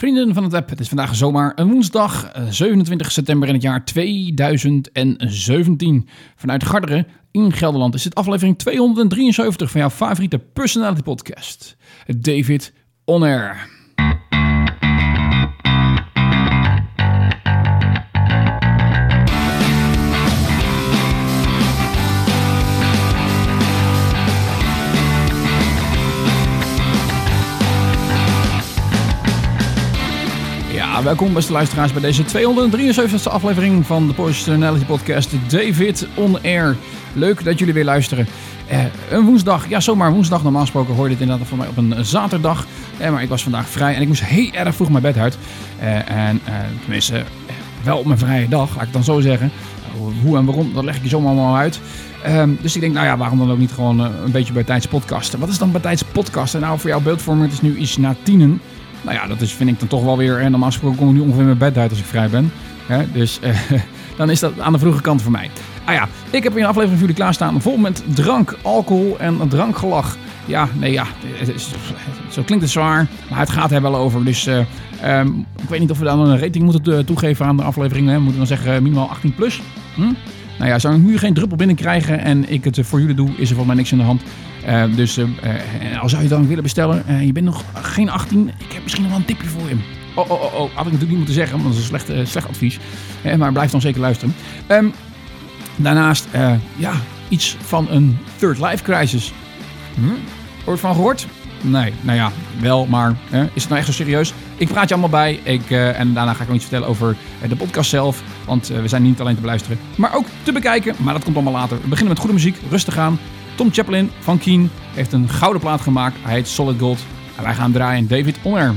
Vrienden van het web, het is vandaag zomaar een woensdag, 27 eh, september in het jaar 2017. Vanuit Garderen in Gelderland is dit aflevering 273 van jouw favoriete personality podcast. David On Air. Welkom beste luisteraars bij deze 273e aflevering van de Personality Podcast David On Air. Leuk dat jullie weer luisteren. Uh, een woensdag, ja zomaar woensdag. Normaal gesproken hoorde je dit inderdaad voor mij op een zaterdag. Uh, maar ik was vandaag vrij en ik moest heel erg vroeg mijn bed uit. Uh, en tenminste, wel op mijn vrije dag, ga ik dan zo zeggen. hoe en waarom, dat leg ik je zomaar allemaal uit. Ehm, dus ik denk, nou ja, waarom dan ook niet gewoon een beetje bij tijds podcasten. Wat is dan bij tijds podcasten? Nou, voor jouw beeldvorming, het is nu iets na tienen. Nou ja, dat is, vind ik dan toch wel weer. En normaal gesproken kom ik nu ongeveer mijn bed uit als ik vrij ben. Dus eh, dan is dat aan de vroege kant voor mij. Ah ja, ik heb hier een aflevering voor jullie klaarstaan. Vol met drank, alcohol en drankgelach. Ja, nee ja, zo klinkt het zwaar. Maar het gaat er wel over. Dus uh, um, ik weet niet of we dan een rating moeten eh, toegeven aan de aflevering. Hè? Moeten we dan zeggen minimaal 18 plus? Hm? Nou ja, zou ik nu geen druppel binnenkrijgen en ik het voor jullie doe, is er volgens mij niks in de hand. Uh, dus uh, uh, als zou je dan willen bestellen, je bent nog geen 18, ik heb misschien nog wel een tipje voor je. Oh, oh, oh, oh, had ik natuurlijk niet moeten zeggen, want dat is een slecht, slecht advies. maar blijf dan zeker luisteren. Um, daarnaast, ja, iets van een third life crisis. Hm? Ooit van gehoord? Nee, nou ja, wel, maar is het nou echt zo serieus? Ik praat je allemaal bij ik, en daarna ga ik nog iets vertellen over de podcast zelf. Want we zijn niet alleen te beluisteren, maar ook te bekijken. Maar dat komt allemaal later. We beginnen met goede muziek, rustig aan. Tom Chaplin van Keen heeft een gouden plaat gemaakt. Hij heet Solid Gold. En wij gaan draaien David Oner.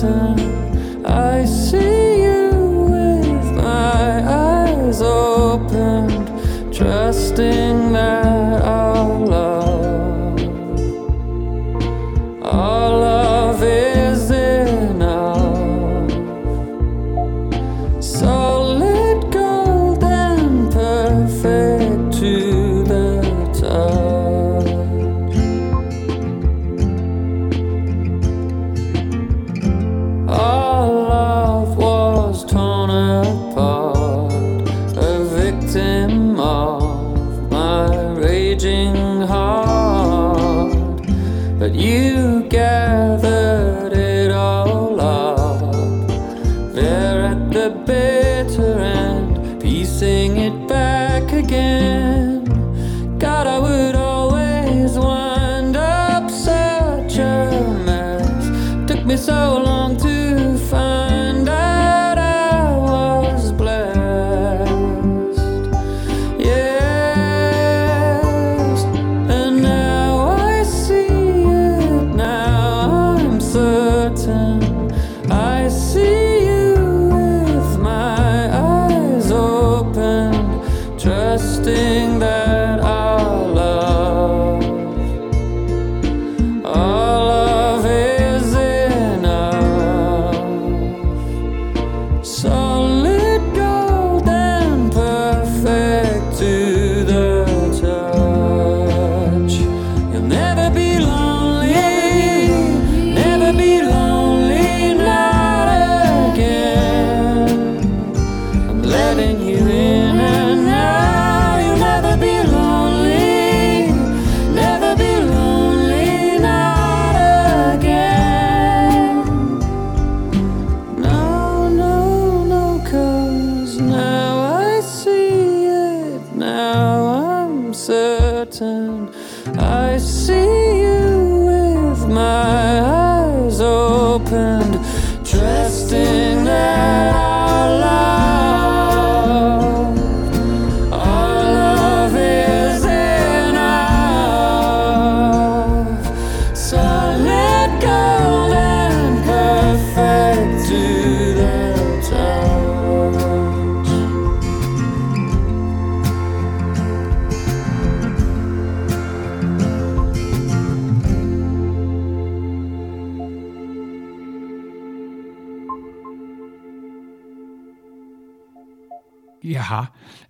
time. so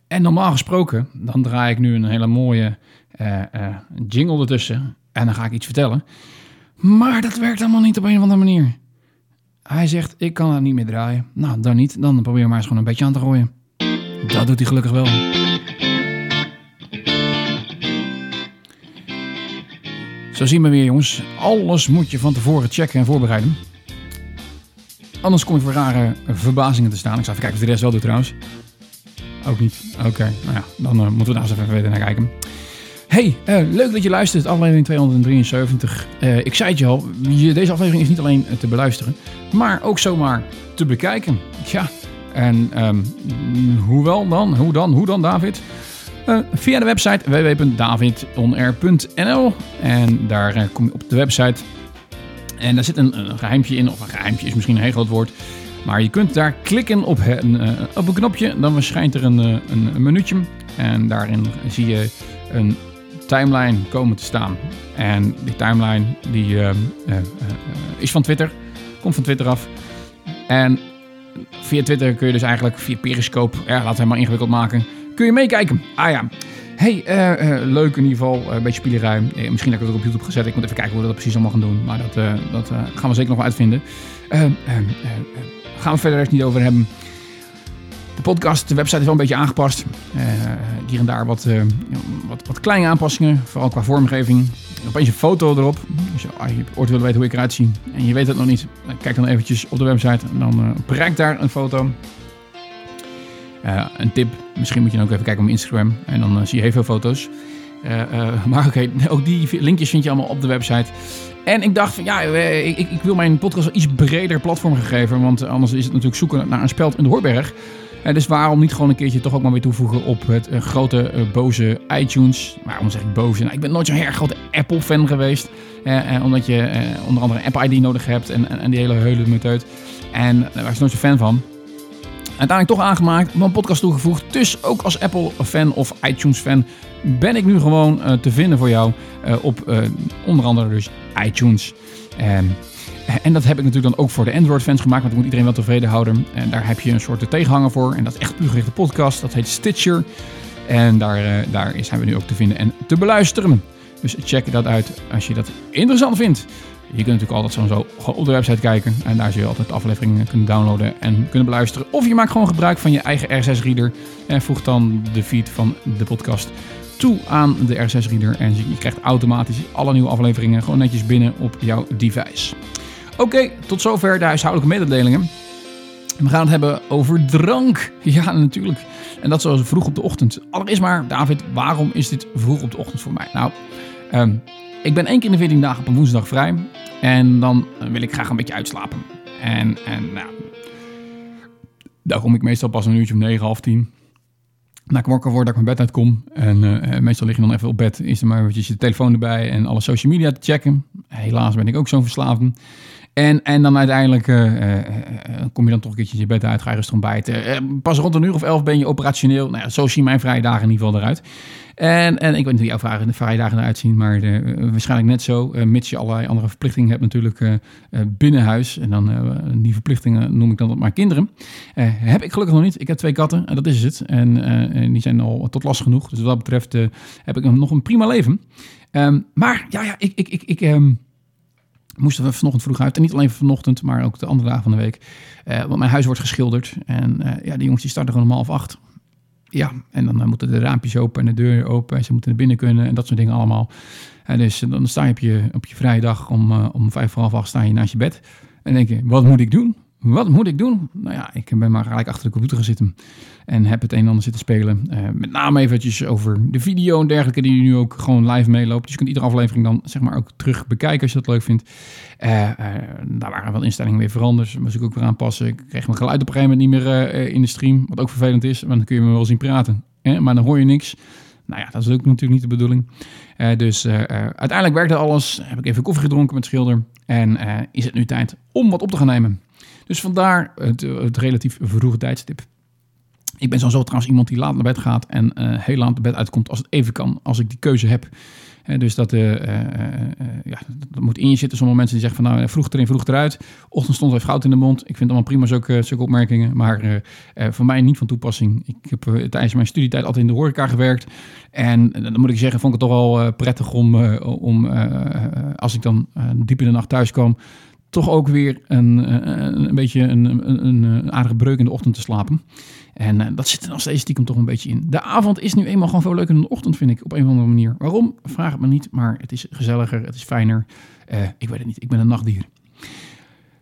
en normaal gesproken, dan draai ik nu een hele mooie uh, uh, jingle ertussen. En dan ga ik iets vertellen. Maar dat werkt allemaal niet op een of andere manier. Hij zegt, ik kan dat niet meer draaien. Nou, dan niet. Dan probeer maar eens gewoon een beetje aan te gooien. Dat doet hij gelukkig wel. Zo zien we weer, jongens. Alles moet je van tevoren checken en voorbereiden. Anders kom je voor rare verbazingen te staan. Ik zal even kijken of de rest wel doet trouwens. Ook niet. Oké, nou ja, dan uh, moeten we daar eens even verder naar kijken. Hey, uh, leuk dat je luistert, aflevering 273. Uh, ik zei het je al, deze aflevering is niet alleen te beluisteren, maar ook zomaar te bekijken. Ja, en um, hoe wel dan? Hoe dan? Hoe dan, David? Via de website www.davidonair.nl en daar kom je op de website en daar zit een, een geheimtje in, of een geheimtje is misschien een heel groot woord. Maar je kunt daar klikken op een, op een knopje, dan verschijnt er een, een, een minuutje. En daarin zie je een timeline komen te staan. En die timeline die, uh, is van Twitter, komt van Twitter af. En via Twitter kun je dus eigenlijk via Periscope, ja, laat het helemaal ingewikkeld maken, kun je meekijken. Ah ja. Hey, leuk in ieder geval, een beetje spielerij. misschien heb ik het ook op YouTube gezet. Ik moet even kijken hoe we dat precies allemaal gaan doen. Maar dat, dat gaan we zeker nog wel uitvinden. Gaan we verder eens niet over hebben. De podcast, de website is wel een beetje aangepast. Uh, hier en daar wat, uh, wat, wat kleine aanpassingen, vooral qua vormgeving. Opeens een foto erop. Dus als je ooit wil weten hoe ik eruit zie en je weet het nog niet, kijk dan eventjes op de website en dan uh, daar een foto. een tip, misschien moet je dan ook even kijken op Instagram en dan zie je heel veel foto's. maar oké, ook die linkjes vind je allemaal op de website. En ik dacht van ja, ik, ik wil mijn podcast wel iets breder platform gegeven. Want anders is het natuurlijk zoeken naar een speld in de Hoorberg. Uh, dus waarom niet gewoon een keertje toch ook maar weer toevoegen op het uh, grote boze iTunes. Waarom zeg ik boze? Nou, ik ben nooit zo'n erg grote Apple-fan geweest. omdat je onder andere een App-ID nodig hebt en, en, en die hele heule meteut. En daar was nooit zo fan van. Uiteindelijk toch aangemaakt, mijn podcast toegevoegd. Dus ook als Apple-fan of iTunes-fan ben ik nu gewoon te vinden voor jou op onder andere dus iTunes. Ehm, en dat heb ik natuurlijk dan ook voor de Android-fans gemaakt, want ik moet iedereen wel tevreden houden. En daar heb je een soort tegenhanger voor. En dat is echt puur gerichte podcast. Dat heet Stitcher. En daar, daar zijn we nu ook te vinden en te beluisteren. Dus check dat uit als je dat interessant vindt. Je kunt natuurlijk altijd sowieso gewoon op de website kijken. En daar zul je altijd afleveringen kunnen downloaden en kunnen beluisteren. Of je maakt gewoon gebruik van je eigen RSS-reader. En voegt dan de feed van de podcast toe aan de RSS-reader. En je krijgt automatisch alle nieuwe afleveringen gewoon netjes binnen op jouw device. Oké, tot zover de huishoudelijke mededelingen. We gaan het hebben over drank. Ja, natuurlijk. En dat zoals vroeg op de ochtend. Allereerst maar, David, waarom is dit vroeg op de ochtend voor mij? Nou, um, ik ben één keer in de 14 dagen op een woensdag vrij. En dan wil ik graag een beetje uitslapen. En, en nou, daar kom ik meestal pas een uurtje om 9, half 10. Na ik wakker word, dat ik mijn bed uitkom. En uh, meestal lig je dan even op bed. Is er maar eventjes je telefoon erbij en alle social media te checken. Helaas ben ik ook zo'n verslaafde. En, en dan uiteindelijk uh, uh, kom je dan toch een keertje je bed uit, ga je rustig ontbijten. pas rond een uur of elf ben je operationeel. Nou ja, zo zien mijn vrije dagen in ieder geval eruit. En, en ik weet niet hoe jouw vrije dagen eruit zien, maar waarschijnlijk net zo. mits je allerlei andere verplichtingen hebt natuurlijk binnen huis. En dan die verplichtingen noem ik dan maar kinderen. heb ik gelukkig nog niet. Ik heb twee katten en dat is het. En die zijn al tot last genoeg. Dus wat dat betreft heb ik nog een prima leven. Um, maar ja, ja ik... ik, ik, ik um, moesten we vanochtend vroeg uit. En niet alleen vanochtend, maar ook de andere dagen van de week. Uh, want mijn huis wordt geschilderd. En uh, ja, die jongens die starten gewoon om half acht. Ja, en dan uh, moeten de raampjes open en de deur open. En ze moeten naar binnen kunnen en dat soort dingen allemaal. dus dan sta je op je, op je vrije dag om, om vijf voor half acht sta je naast je bed. En denk je, wat moet ik doen? Wat moet ik doen? Nou ja, ik ben maar gelijk achter de computer gaan zitten. En heb het een en ander zitten spelen. Uh, met name eventjes over de video en dergelijke die nu ook gewoon live meeloopt. Dus je kunt iedere aflevering dan zeg maar ook terug bekijken als je dat leuk vindt. Uh, daar waren wel instellingen weer veranderd. Moest ik ook weer aanpassen. Ik kreeg mijn geluid op een gegeven moment niet meer in de stream. Wat ook vervelend is, want dan kun je me wel zien praten. Maar dan hoor je niks. Nou ja, dat is ook natuurlijk niet de bedoeling. dus uiteindelijk werkte alles. Heb ik even koffie gedronken met Schilder. En is het nu tijd om wat op te gaan nemen. Dus vandaar het, het relatief vroege tijdstip. Ik ben sowieso trouwens iemand die laat naar bed gaat en uh, heel laat naar bed uitkomt als het even kan, als ik die keuze heb. dus dat, uh, ja, dat moet in je zitten. Sommige mensen die zeggen van nou, vroeg erin, vroeg eruit. Ochtend stond heeft goud in de mond. Ik vind allemaal prima zulke opmerkingen. Maar voor mij niet van toepassing. Ik heb tijdens mijn studietijd altijd in de horeca gewerkt. En dan moet ik zeggen, vond ik het toch wel prettig om, om als ik dan diep in de nacht thuis kwam toch ook weer een, een, een beetje een, een, een, aardige breuk in de ochtend te slapen. En uh, dat zit er nog steeds stiekem toch een beetje in. De avond is nu eenmaal gewoon veel leuker dan de ochtend, vind ik, op een of andere manier. Waarom? Vraag het me niet, maar het is gezelliger, het is fijner. Ik weet het niet, ik ben een nachtdier.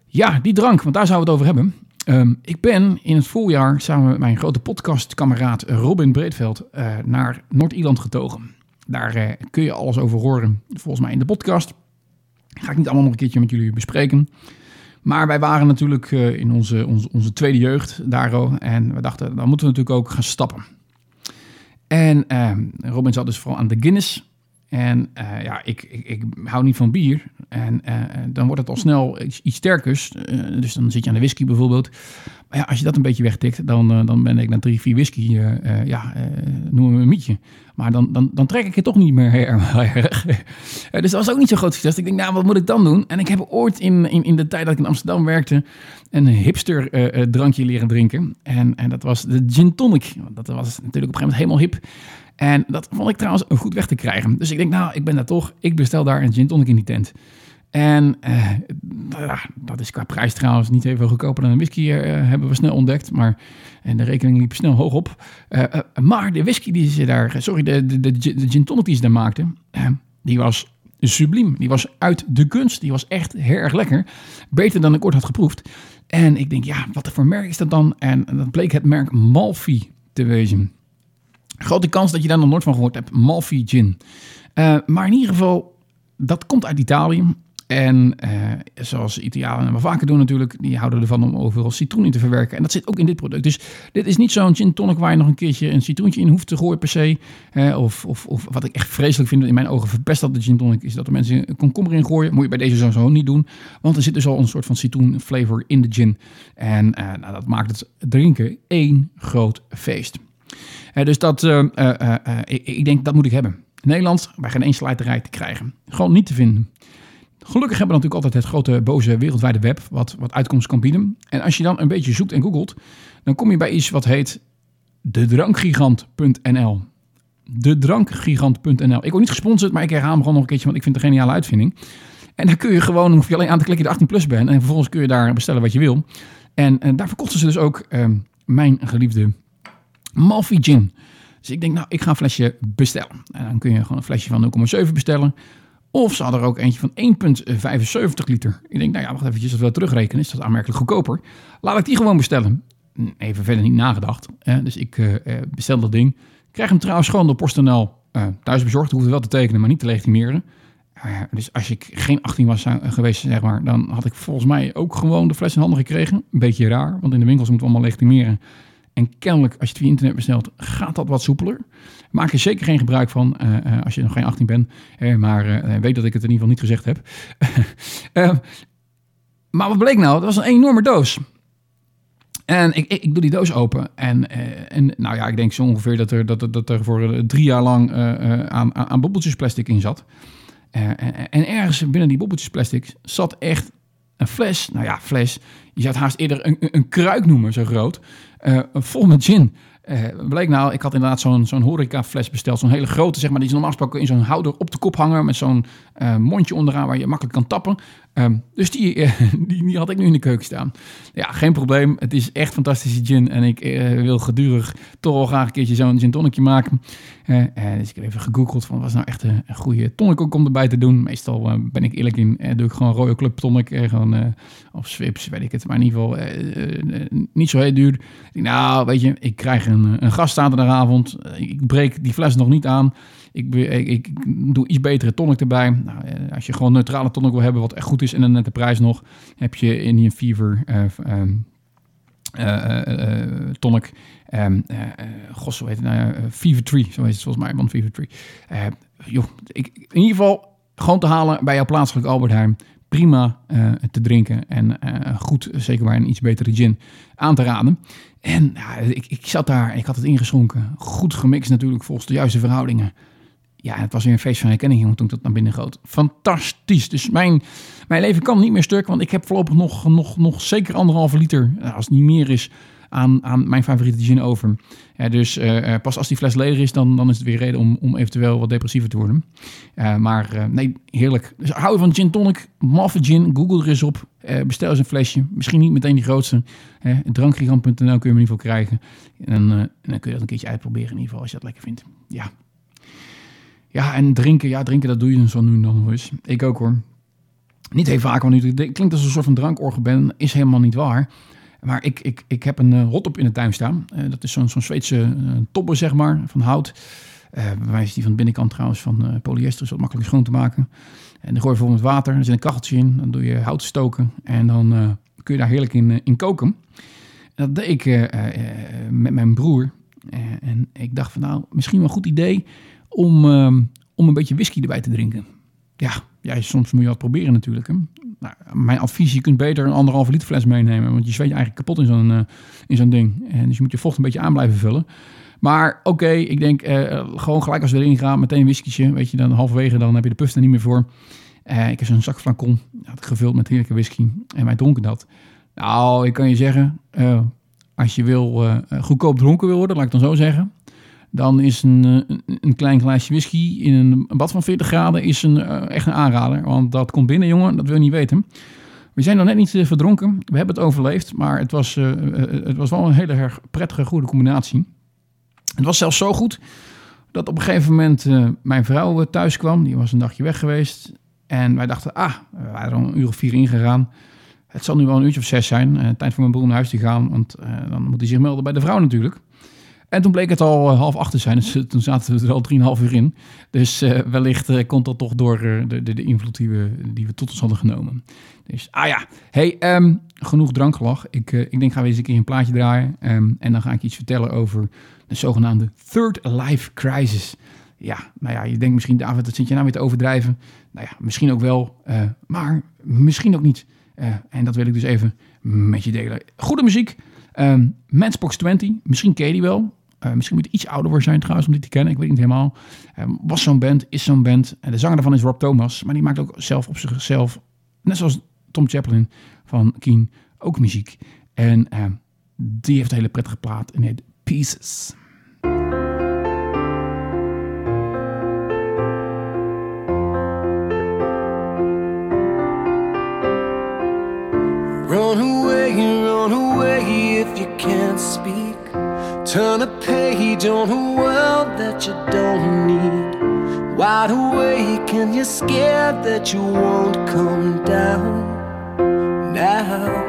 Ja, die drank, want daar zouden we het over hebben. Um, ik ben in het voorjaar samen met mijn grote podcastkameraad Robin Breedveld naar Noord-Ierland getogen. Daar kun je alles over horen, volgens mij in de podcast. Ga ik niet allemaal nog een keertje met jullie bespreken. Maar wij waren natuurlijk uh, in onze, onze, onze, tweede jeugd daar. En we dachten, dan moeten we natuurlijk ook gaan stappen. En uh, Robin zat dus vooral aan de Guinness. En uh, ja, ik, ik, ik, hou niet van bier. En uh, dan wordt het al snel iets, iets sterkers. Uh, dus dan zit je aan de whisky bijvoorbeeld. Maar ja, als je dat een beetje wegtikt, dan, dan ben ik na drie, vier whisky, ja, noemen we een mietje. Maar dan, dan, dan trek ik het toch niet meer erg. dus dat was ook niet zo groot succes. Ik denk, nou, wat moet ik dan doen? En ik heb ooit in, in, in de tijd dat ik in Amsterdam werkte, een hipster drankje leren drinken. En, en dat was de gin tonic. Dat was natuurlijk op een gegeven moment helemaal hip. En dat vond ik trouwens goed weg te krijgen. Dus ik denk, nou, ik ben daar toch. Ik bestel daar een gin tonic in die tent. En uh, dat is qua prijs trouwens niet even goedkoper dan een whisky, uh, hebben we snel ontdekt. Maar en de rekening liep snel hoog op. Uh, maar de whisky die ze daar, sorry, de, de, de, de gin tonic die ze daar maakten, die was subliem. Die was uit de kunst. Die was echt heel erg lekker. Beter dan ik ooit had geproefd. En ik denk, ja, wat voor merk is dat dan? En dat bleek het merk Malfi te wezen. Grote kans dat je daar nog nooit van gehoord hebt. Malfi Gin. Uh, maar in ieder geval, dat komt uit Italië. En uh, zoals Italianen wel vaker doen natuurlijk, die houden ervan om overal citroen in te verwerken. En dat zit ook in dit product. Dus dit is niet zo'n gin tonic waar je nog een keertje een citroentje in hoeft te gooien per se. Uh, of, of, of, wat ik echt vreselijk vind, in mijn ogen verpest dat de gin tonic, is dat er mensen een komkommer in gooien. Moet je bij deze sowieso niet doen, want er zit dus al een soort van citroen flavor in de gin. En nou, dat maakt het drinken één groot feest dus dat, uh, uh, ik, ik, denk dat moet ik hebben. In Nederland bij geen één slijterij te krijgen. Gewoon niet te vinden. Gelukkig hebben we natuurlijk altijd het grote boze wereldwijde web wat, wat uitkomst kan bieden. En als je dan een beetje zoekt en googelt, dan kom je bij iets wat heet dedrankgigant.nl. Dedrankgigant.nl. Ik word niet gesponsord, maar ik herhaal hem gewoon nog een keertje, want ik vind het een geniale uitvinding. En dan kun je gewoon, hoef je alleen aan te klikken dat je 18 plus bent. En vervolgens kun je daar bestellen wat je wil. En, daar verkochten ze dus ook uh, mijn geliefde Malfi Gin. Dus ik denk, nou, ik ga een flesje bestellen. En dan kun je gewoon een flesje van 0,7 bestellen. Of ze hadden er ook eentje van 1,75 liter. Ik denk, nou ja, wacht eventjes, als we dat terugrekenen, is dat aanmerkelijk goedkoper. Laat ik die gewoon bestellen. Even verder niet nagedacht. dus ik uh, bestel dat ding. krijg hem trouwens gewoon door PostNL uh, thuis bezorgd. Hoefde wel te tekenen, maar niet te legitimeren. dus als ik geen 18 was geweest, zeg maar, dan had ik volgens mij ook gewoon de fles in handen gekregen. Een beetje raar, want in de winkels moeten we allemaal legitimeren. En kennelijk, als je het via internet bestelt, gaat dat wat soepeler. Maak er zeker geen gebruik van uh, als je nog geen 18 bent. Uh, maar weet dat ik het in ieder geval niet gezegd heb. maar wat bleek nou? Dat was een enorme doos. En ik, ik, doe die doos open. En, en nou ja, ik denk zo ongeveer dat er, dat, dat er voor drie jaar lang aan, aan bobbeltjes plastic in zat. en ergens binnen die bobbeltjes plastic zat echt een fles. Nou ja, fles. Je zou het haast eerder een, een kruik noemen, zo groot. Uh, vol met gin. Uh, bleek nou, ik had inderdaad zo'n zo'n horeca fles besteld. Zo'n hele grote, zeg maar, die is normaal gesproken in zo'n houder op de kop hangen. Met zo'n uh, mondje onderaan waar je makkelijk kan tappen. Um, dus die, die, die, had ik nu in de keuken staan. Ja, geen probleem. Het is echt fantastische gin. En ik wil gedurig toch wel graag een keertje zo'n gin tonicje maken. dus ik heb even gegoogeld van, was nou echt een, goede tonic om erbij te doen. Meestal ben ik eerlijk in, doe ik gewoon rode club tonic. gewoon, of Swips, weet ik het. Maar in ieder geval niet zo heel duur. Nou, weet je, ik krijg een, een gast zaterdagavond. Ik breek die fles nog niet aan. Ik, ik, ik doe iets betere tonic erbij. Nou, eh, als je gewoon neutrale tonic wil hebben, wat echt goed is en een nette prijs nog, heb je Indian Fever uh, uh, tonic. Um, God, zo heet het nou Fever Tree, zo heet het volgens mij, man Fever Tree. joh, ik, in ieder geval gewoon te halen bij jouw plaatselijk Albert Heijn. Prima te drinken. En goed, zeker maar een iets betere gin, aan te raden. En ik, ik zat daar, ik had het ingeschonken. Goed gemixt natuurlijk, volgens de juiste verhoudingen. Ja, het was weer een feest van herkenning, jongen, toen dat naar binnen goot. Fantastisch. Dus mijn, mijn leven kan niet meer stuk, want ik heb voorlopig nog, nog, nog zeker anderhalve liter, als het niet meer is, aan, aan mijn favoriete gin over. Dus uh, pas als die fles leeg is, dan, dan is het weer reden om, om eventueel wat depressiever te worden. Uh, maar nee, heerlijk. Dus hou je van gin tonic, maffe gin, google er eens op. bestel eens een flesje. Misschien niet meteen die grootste. Drankgigant.nl kun je hem in ieder geval krijgen. En, dan kun je dat een keertje uitproberen in ieder geval, als je dat lekker vindt. Ja. Ja, en drinken, ja, drinken, dat doe je zo nu en dan eens. Ik ook hoor. Niet heel vaak, want nu klinkt als een soort van drankorgel ben, is helemaal niet waar. Maar ik, ik, ik heb een uh, hotop in de tuin staan. Uh, dat is zo'n zo'n Zweedse uh, tobbe, zeg maar, van hout. bij is die van de binnenkant trouwens van polyester, is wat makkelijk schoon te maken. En dan gooi je bijvoorbeeld water, er zit een kacheltje in, dan doe je hout stoken en dan kun je daar heerlijk in, in koken. En dat deed ik met mijn broer. en ik dacht van nou, misschien wel een goed idee om, om een beetje whisky erbij te drinken. Ja, ja, soms moet je wat proberen natuurlijk. Hè. Nou, mijn advies, je kunt beter een anderhalve liter fles meenemen. Want je zweet je eigenlijk kapot in zo'n uh, in zo'n ding. En dus je moet je vocht een beetje aan blijven vullen. Maar oké, ik denk uh, gewoon gelijk als we erin gaan, meteen een. Weet je, dan halverwege dan heb je de puff er niet meer voor. Uh, ik heb zo'n zak flacon, gevuld met heerlijke whisky. En wij dronken dat. Nou, ik kan je zeggen, als je wil, goedkoop dronken wil worden, laat ik dan zo zeggen dan is een, een, een, klein glaasje whisky in een, bad van 40 graden is een, uh, echt een aanrader. Want dat komt binnen, jongen, dat wil je niet weten. We zijn nog net niet uh, verdronken. We hebben het overleefd, maar het was, het was wel een hele prettige, goede combinatie. Het was zelfs zo goed dat op een gegeven moment mijn vrouw thuis kwam. Die was een dagje weg geweest. En wij dachten, ah, we waren er een uur of vier ingegaan. Het zal nu wel een uurtje of zes zijn. tijd voor mijn broer naar huis te gaan, want dan moet hij zich melden bij de vrouw natuurlijk. En toen bleek het al eh, half acht te zijn. Dus eh, toen zaten we er al drieënhalf uur in. Dus uh, wellicht komt dat toch door de, de, de, invloed die we, die we tot ons hadden genomen. Dus, ah ja. Hey, um, genoeg drankgelach. Ik, ik denk, gaan we eens een keer een plaatje draaien. Um, en dan ga ik iets vertellen over de zogenaamde Third Life Crisis. Ja, nou ja, je denkt misschien, David, dat zit je nou weer te overdrijven. Nou ja, misschien ook wel, maar misschien ook niet. en dat wil ik dus even met je delen. Goede muziek. Um, Matchbox 20, misschien ken je die wel. Uh, misschien moet je iets ouder voor zijn trouwens om die te kennen. Ik weet niet helemaal. Um, was zo'n band, is zo'n band. En de zanger daarvan is Rob Thomas. Maar die maakt ook zelf op zichzelf, net zoals Tom Chaplin van Keen, ook muziek. En uh, die heeft een hele prettige plaat en heet Pieces. Run away, run away if you can't speak. Turn a page on a world that you don't need. Wide awake and you're scared that you won't come down. Now,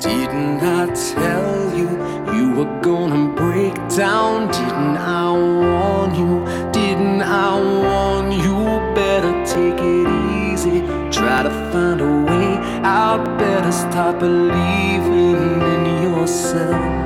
didn't I tell you you were gonna break down? Didn't I warn you? Didn't I warn you? Better take it easy. Try to find a way out. Better stop believing in yourself.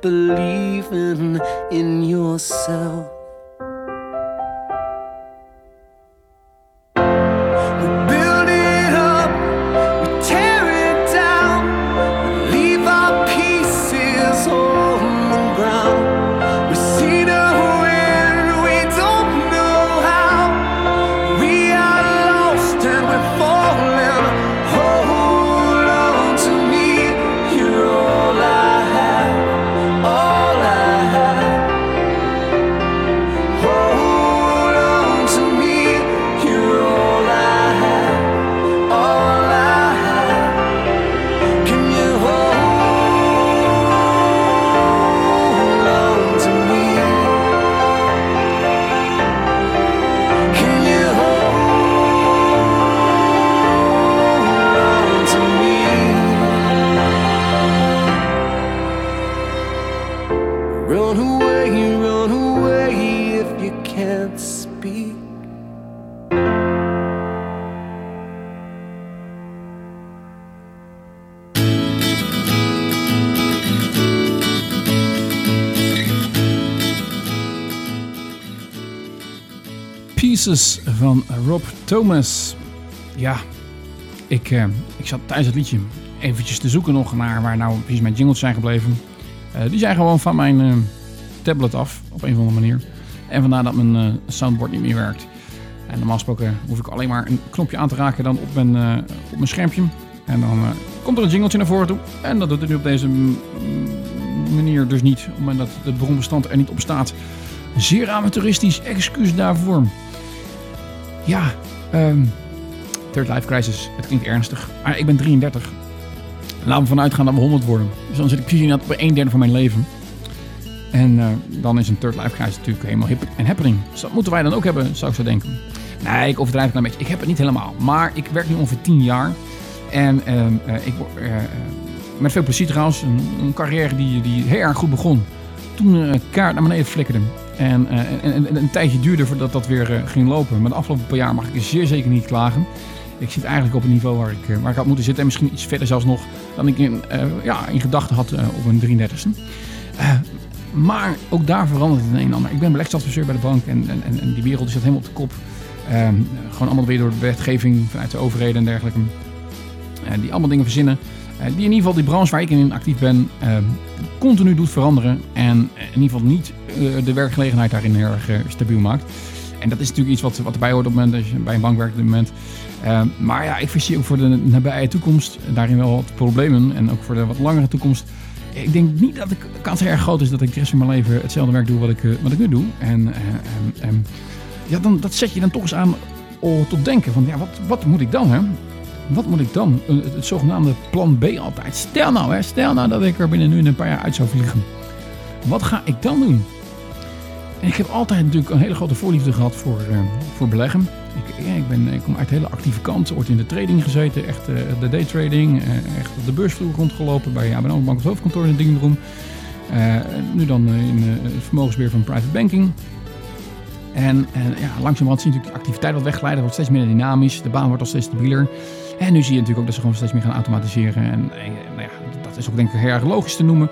Believing in yourself. Van Rob Thomas. Ja, ik, uh, ik zat tijdens het liedje eventjes te zoeken nog naar waar nou precies mijn jingles zijn gebleven. Uh, die zijn gewoon van mijn uh, tablet af, op een of andere manier. En vandaar dat mijn soundboard niet meer werkt. En normaal gesproken hoef ik alleen maar een knopje aan te raken dan op mijn, op mijn schermpje. En dan komt er een jingletje naar voren toe. En dat doet het nu op deze manier dus niet, omdat het bronbestand er niet op staat. Zeer amateuristisch, excuus daarvoor. Ja, um, Third Life Crisis. Het klinkt ernstig. Maar ik ben 33. Laten we vanuit gaan dat we 100 worden. Dus dan zit ik precies op een derde van mijn leven. En uh, dan is een Third Life Crisis natuurlijk helemaal hip en happening. Dus dat moeten wij dan ook hebben, zou ik zo denken. Nee, ik overdrijf het een beetje. Ik heb het niet helemaal. Maar ik werk nu ongeveer 10 jaar. En uh, uh, ik uh, met veel plezier trouwens. Een, een, carrière die, die heel erg goed begon. Toen kaart naar beneden flikkerde. En, uh, een tijdje duurde voordat dat weer ging lopen. Maar de afgelopen paar jaar mag ik zeer zeker niet klagen. Ik zit eigenlijk op een niveau waar ik, uh, waar ik had moeten zitten. En misschien iets verder zelfs nog dan ik in, ja, in gedachten had op een 33ste. maar ook daar verandert het een en ander. Ik ben beleggingsadviseur bij de bank. En, en, en die wereld zit helemaal op de kop. Ehm, gewoon allemaal weer door de wetgeving vanuit de overheden en dergelijke. die allemaal dingen verzinnen. die in ieder geval die branche waar ik in actief ben ehm, continu doet veranderen. En in ieder geval niet eh, de werkgelegenheid daarin heel erg eh, stabiel maakt. En dat is natuurlijk iets wat, wat erbij hoort op het moment dat je bij een bank werkt op dit moment. Uh, maar ja, ik zie ook voor de nabije toekomst daarin wel wat problemen. En ook voor de wat langere toekomst. Ik denk niet dat de kans erg groot is dat ik de rest van mijn leven hetzelfde werk doe wat ik, wat ik nu doe. En ja, dan, dat zet je dan toch eens aan tot denken van ja, wat, wat moet ik dan? Hè? Wat moet ik dan? Het zogenaamde plan B altijd. Stel nou, hè, stel nou dat ik er binnen nu een paar jaar uit zou vliegen. Wat ga ik dan doen? En ik heb altijd natuurlijk een hele grote voorliefde gehad voor, uh, voor beleggen. Ik, ja, ik, ben, ik kom uit hele actieve kant. Ooit in de trading gezeten, echt uh, de daytrading. Uh, echt op de beursvloer rondgelopen bij ABN AMRO Bank het hoofdkantoor in Dingenbroem. nu dan in het vermogensbeheer van private banking. En, en ja, langzamerhand zie je natuurlijk de activiteit wat weggeleiden. wordt steeds minder dynamisch. De baan wordt al steeds stabieler. En nu zie je natuurlijk ook dat ze gewoon steeds meer gaan automatiseren. En, en nou ja, dat is ook denk ik heel erg logisch te noemen.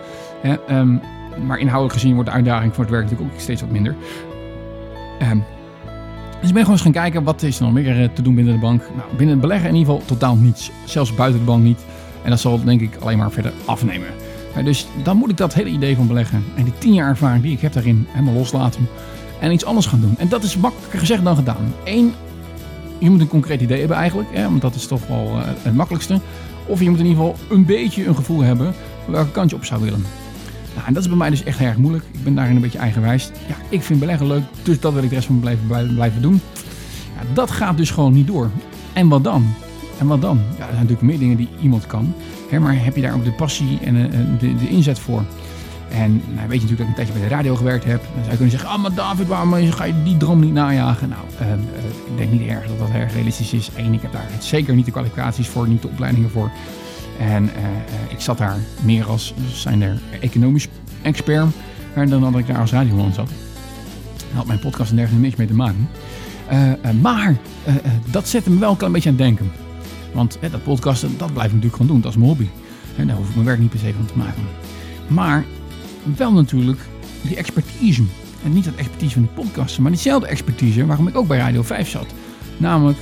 Um, maar inhoudelijk gezien wordt de uitdaging voor het werk natuurlijk ook steeds wat minder. Um, dus ik ben gewoon eens gaan kijken, wat is er nog meer eh, te doen binnen de bank? Nou, binnen het beleggen in ieder geval totaal niets. Zelfs buiten de bank niet. En dat zal denk ik alleen maar verder afnemen. dus dan moet ik dat hele idee van beleggen en die tien jaar ervaring die ik heb daarin helemaal loslaten. En iets anders gaan doen. En dat is makkelijker gezegd dan gedaan. Eén, je moet een concreet idee hebben eigenlijk. Hè, want dat is toch wel uh, het makkelijkste. Of je moet in ieder geval een beetje een gevoel hebben welke kant je op zou willen. Nou, en dat is bij mij dus echt erg moeilijk. Ik ben daarin een beetje eigenwijs. Ja, ik vind beleggen leuk, dus dat wil ik de rest van mijn blijven doen. Ja, dat gaat dus gewoon niet door. En wat dan? En wat dan? Ja, er zijn natuurlijk meer dingen die iemand kan. Hè, maar heb je daar ook de passie en uh, de, de inzet voor? En nou, weet je natuurlijk dat ik een tijdje bij de radio gewerkt heb. Dan zou je kunnen zeggen, ah maar David, waarom ga je die droom niet najagen? Nou, uh, uh, ik denk niet erg dat dat erg realistisch is. Eén, ik heb daar zeker niet de kwalificaties voor, niet de opleidingen voor. En uh, ik zat daar meer als zijn er economisch expert dan dat ik daar als radioman zat. Daar had mijn podcast en dergelijke niks mee te maken. Eh, eh, maar eh, eh, dat zette me wel een klein beetje aan het denken. Want eh, dat podcasten, dat blijf ik natuurlijk gewoon doen. Dat is mijn hobby. En daar hoef ik mijn werk niet per se van te maken. Maar wel natuurlijk die expertise. En niet dat expertise van die podcasten, maar diezelfde expertise waarom ik ook bij Radio 5 zat. Namelijk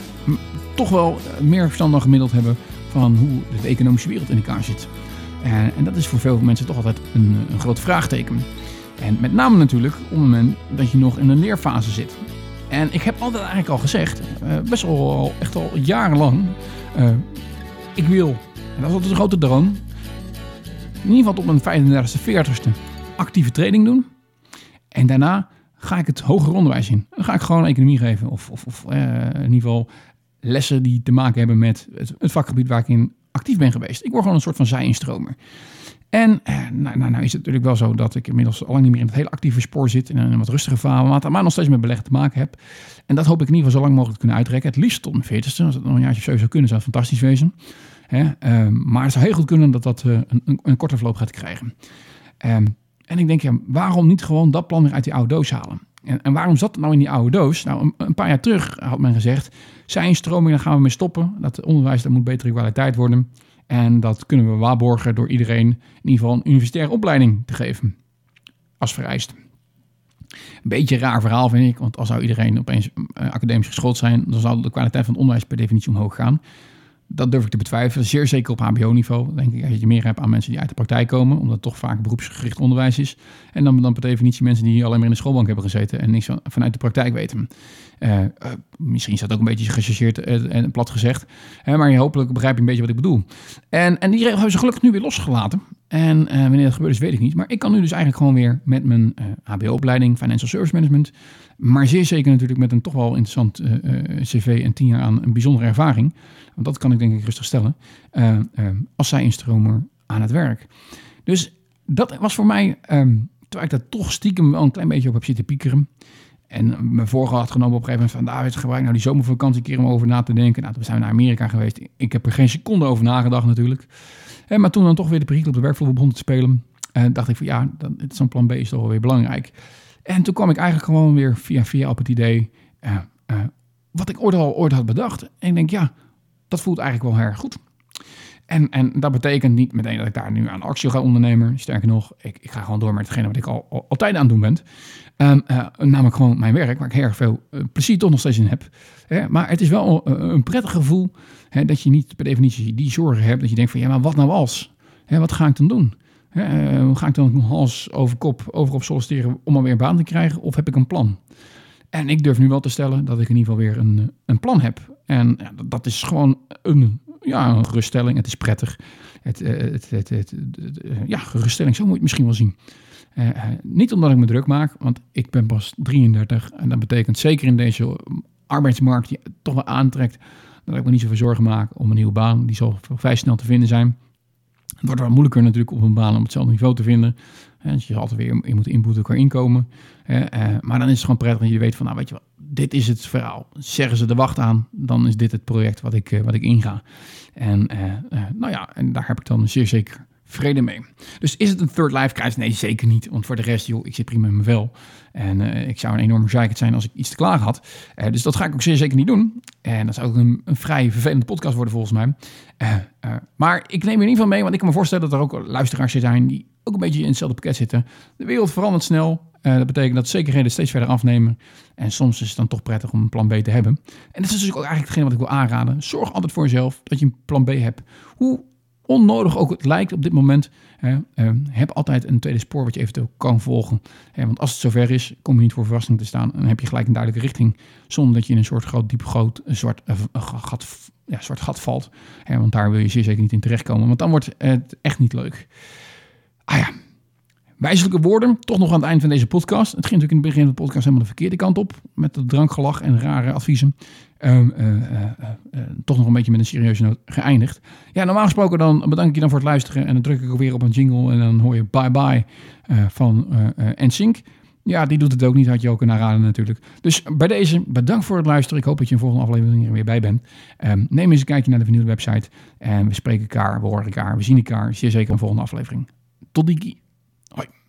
toch wel eh, meer verstand dan gemiddeld hebben van hoe de economische wereld in elkaar zit. En, en dat is voor veel mensen toch altijd een, een groot vraagteken. En met name natuurlijk op het moment dat je nog in een leerfase zit. En ik heb altijd eigenlijk al gezegd, eh, best wel echt al jarenlang, eh, ik wil, en dat is altijd een grote droom, in ieder geval tot mijn 35ste, 40ste actieve training doen. En daarna ga ik het hoger onderwijs in. Dan ga ik gewoon economie geven of, of, of eh, in ieder geval lessen die te maken hebben met het, vakgebied waar ik in actief ben geweest. Ik word gewoon een soort van zij-instromer. En eh, nou, nou, nou is het natuurlijk wel zo dat ik inmiddels al lang niet meer in het hele actieve spoor zit. In een wat rustige fase, maar nog steeds met beleggen te maken heb. En dat hoop ik in ieder geval zo lang mogelijk te kunnen uitrekken. Het liefst tot mijn 40ste. Als het nog een jaartje zo zou kunnen, zou het fantastisch wezen. Ehm, maar het zou heel goed kunnen dat dat eh, een, een, een korte verloop gaat krijgen. Ehm, en ik denk, ja, waarom niet gewoon dat plan weer uit die oude doos halen? En, en waarom zat het nou in die oude doos? Nou, een, paar jaar terug had men gezegd, zijn stroming, daar gaan we mee stoppen. Dat onderwijs, dat moet betere kwaliteit worden. En dat kunnen we waarborgen door iedereen in ieder geval een universitaire opleiding te geven. Als vereist. Een beetje een raar verhaal vind ik, want als zou iedereen opeens eh, academisch geschoold zijn, dan zou de kwaliteit van het onderwijs per definitie omhoog gaan. Dat durf ik te betwijfelen. Zeer zeker op HBO-niveau. Denk ik dat je meer hebt aan mensen die uit de praktijk komen, omdat het toch vaak beroepsgericht onderwijs is. En dan, dan per definitie mensen die alleen maar in de schoolbank hebben gezeten en niks van, vanuit de praktijk weten. Eh, eh, misschien is dat ook een beetje gechargeerd eh, en plat gezegd. Maar hopelijk begrijp je een beetje wat ik bedoel. En, en die regel hebben ze gelukkig nu weer losgelaten. En eh, wanneer dat gebeurt is, weet ik niet. Maar ik kan nu dus eigenlijk gewoon weer met mijn eh, HBO-opleiding Financial Service Management. Maar zeer zeker natuurlijk met een toch wel interessant eh, cv en tien jaar aan een bijzondere ervaring. Want dat kan ik denk ik rustig stellen. als zij instromer aan het werk. Dus dat was voor mij, ehm, terwijl ik daar toch stiekem wel een klein beetje op heb zitten piekeren. En me voorgehad had genomen op een gegeven moment van David, gebruik nou die zomervakantie een keer om over na te denken. Nou, toen zijn we naar Amerika geweest. Ik heb er geen seconde over nagedacht natuurlijk. En, maar toen dan toch weer de perikelen op de werkvloer begon te spelen, eh, dacht ik van ja, dan, zo'n plan B is toch wel weer belangrijk. En toen kwam ik eigenlijk gewoon weer via via op het idee, eh, eh, wat ik ooit al ooit had bedacht. En ik denk ja, dat voelt eigenlijk wel erg goed. En, en dat betekent niet meteen dat ik daar nu aan actie ga ondernemen. Sterker nog, ik, ik ga gewoon door met hetgene wat ik al, al, altijd aan het doen ben. Ehm, eh, namelijk gewoon mijn werk, waar ik heel erg veel eh, plezier toch nog steeds in heb. Hè, maar het is wel eh, een prettig gevoel hè, dat je niet per definitie die zorgen hebt. Dat je denkt van ja, maar wat nou als? Hè, wat ga ik dan doen? Ga ik dan hals over kop overop solliciteren om alweer een baan te krijgen? Of heb ik een plan? En ik durf nu wel te stellen dat ik in ieder geval weer een, een plan heb. En ja, dat is gewoon een, ja, een geruststelling. Het is prettig. Het, eh, het, het, eh, ja, geruststelling, zo moet je het misschien wel zien. Eh, niet omdat ik me druk maak, want ik ben pas 33. En dat betekent zeker in deze arbeidsmarkt die toch wel aantrekt... dat ik me niet zoveel zorgen maak om een nieuwe baan. Die zal vrij snel te vinden zijn. Het wordt wel moeilijker natuurlijk op een baan om hetzelfde niveau te vinden. Hè, Dus je zal altijd weer je moet inboeten qua inkomen. Maar dan is het gewoon prettig dat je weet van, nou weet je wat, dit is het verhaal. Zeggen ze de wacht aan, dan is dit het project wat ik, eh, wat ik inga. En eh, eh, nou ja, en daar heb ik dan zeer zeker vrede mee. Dus is het een third life crisis? Nee, zeker niet. Want voor de rest, joh, ik zit prima in mijn vel. En ik zou een enorme zeikert zijn als ik iets te klaar had. Dus dat ga ik ook zeer zeker niet doen. En dat zou ook een, een vrij vervelende podcast worden volgens mij. Maar ik neem in ieder geval mee, want ik kan me voorstellen dat er ook luisteraars zijn die ook een beetje in hetzelfde pakket zitten. De wereld verandert snel. Eh, dat betekent dat zekerheden steeds verder afnemen. En soms is het dan toch prettig om een plan B te hebben. En dat is dus ook eigenlijk hetgeen wat ik wil aanraden. Zorg altijd voor jezelf dat je een plan B hebt. Hoe onnodig ook het lijkt op dit moment. Hè, eh, heb altijd een tweede spoor wat je eventueel kan volgen. Hè, want als het zover is, kom je niet voor verrassing te staan. En heb je gelijk een duidelijke richting. Zonder dat je in een soort groot, diep groot zwart, eh, een gat, ja, zwart gat valt. Hè, want daar wil je zeer zeker niet in terechtkomen. Want dan wordt het echt niet leuk. Ah ja, wijzelijke woorden. Toch nog aan het eind van deze podcast. Het ging natuurlijk in het begin van de podcast helemaal de verkeerde kant op. Met het drankgelach en rare adviezen. Ehm, eh, eh, eh, toch nog een beetje met een serieuze noot geëindigd. Ja, normaal gesproken dan bedank ik je dan voor het luisteren. En dan druk ik weer op een jingle. En dan hoor je bye bye van NSYNC. Ja, die doet het ook niet. Had je ook kunnen raden natuurlijk. Dus bij deze, bedankt voor het luisteren. Ik hoop dat je een volgende aflevering er weer bij bent. Um, neem eens een kijkje naar de vernieuwde website. En we spreken elkaar, we horen elkaar, we zien elkaar. Zeer zeker een volgende aflevering. Tot die. Hoi.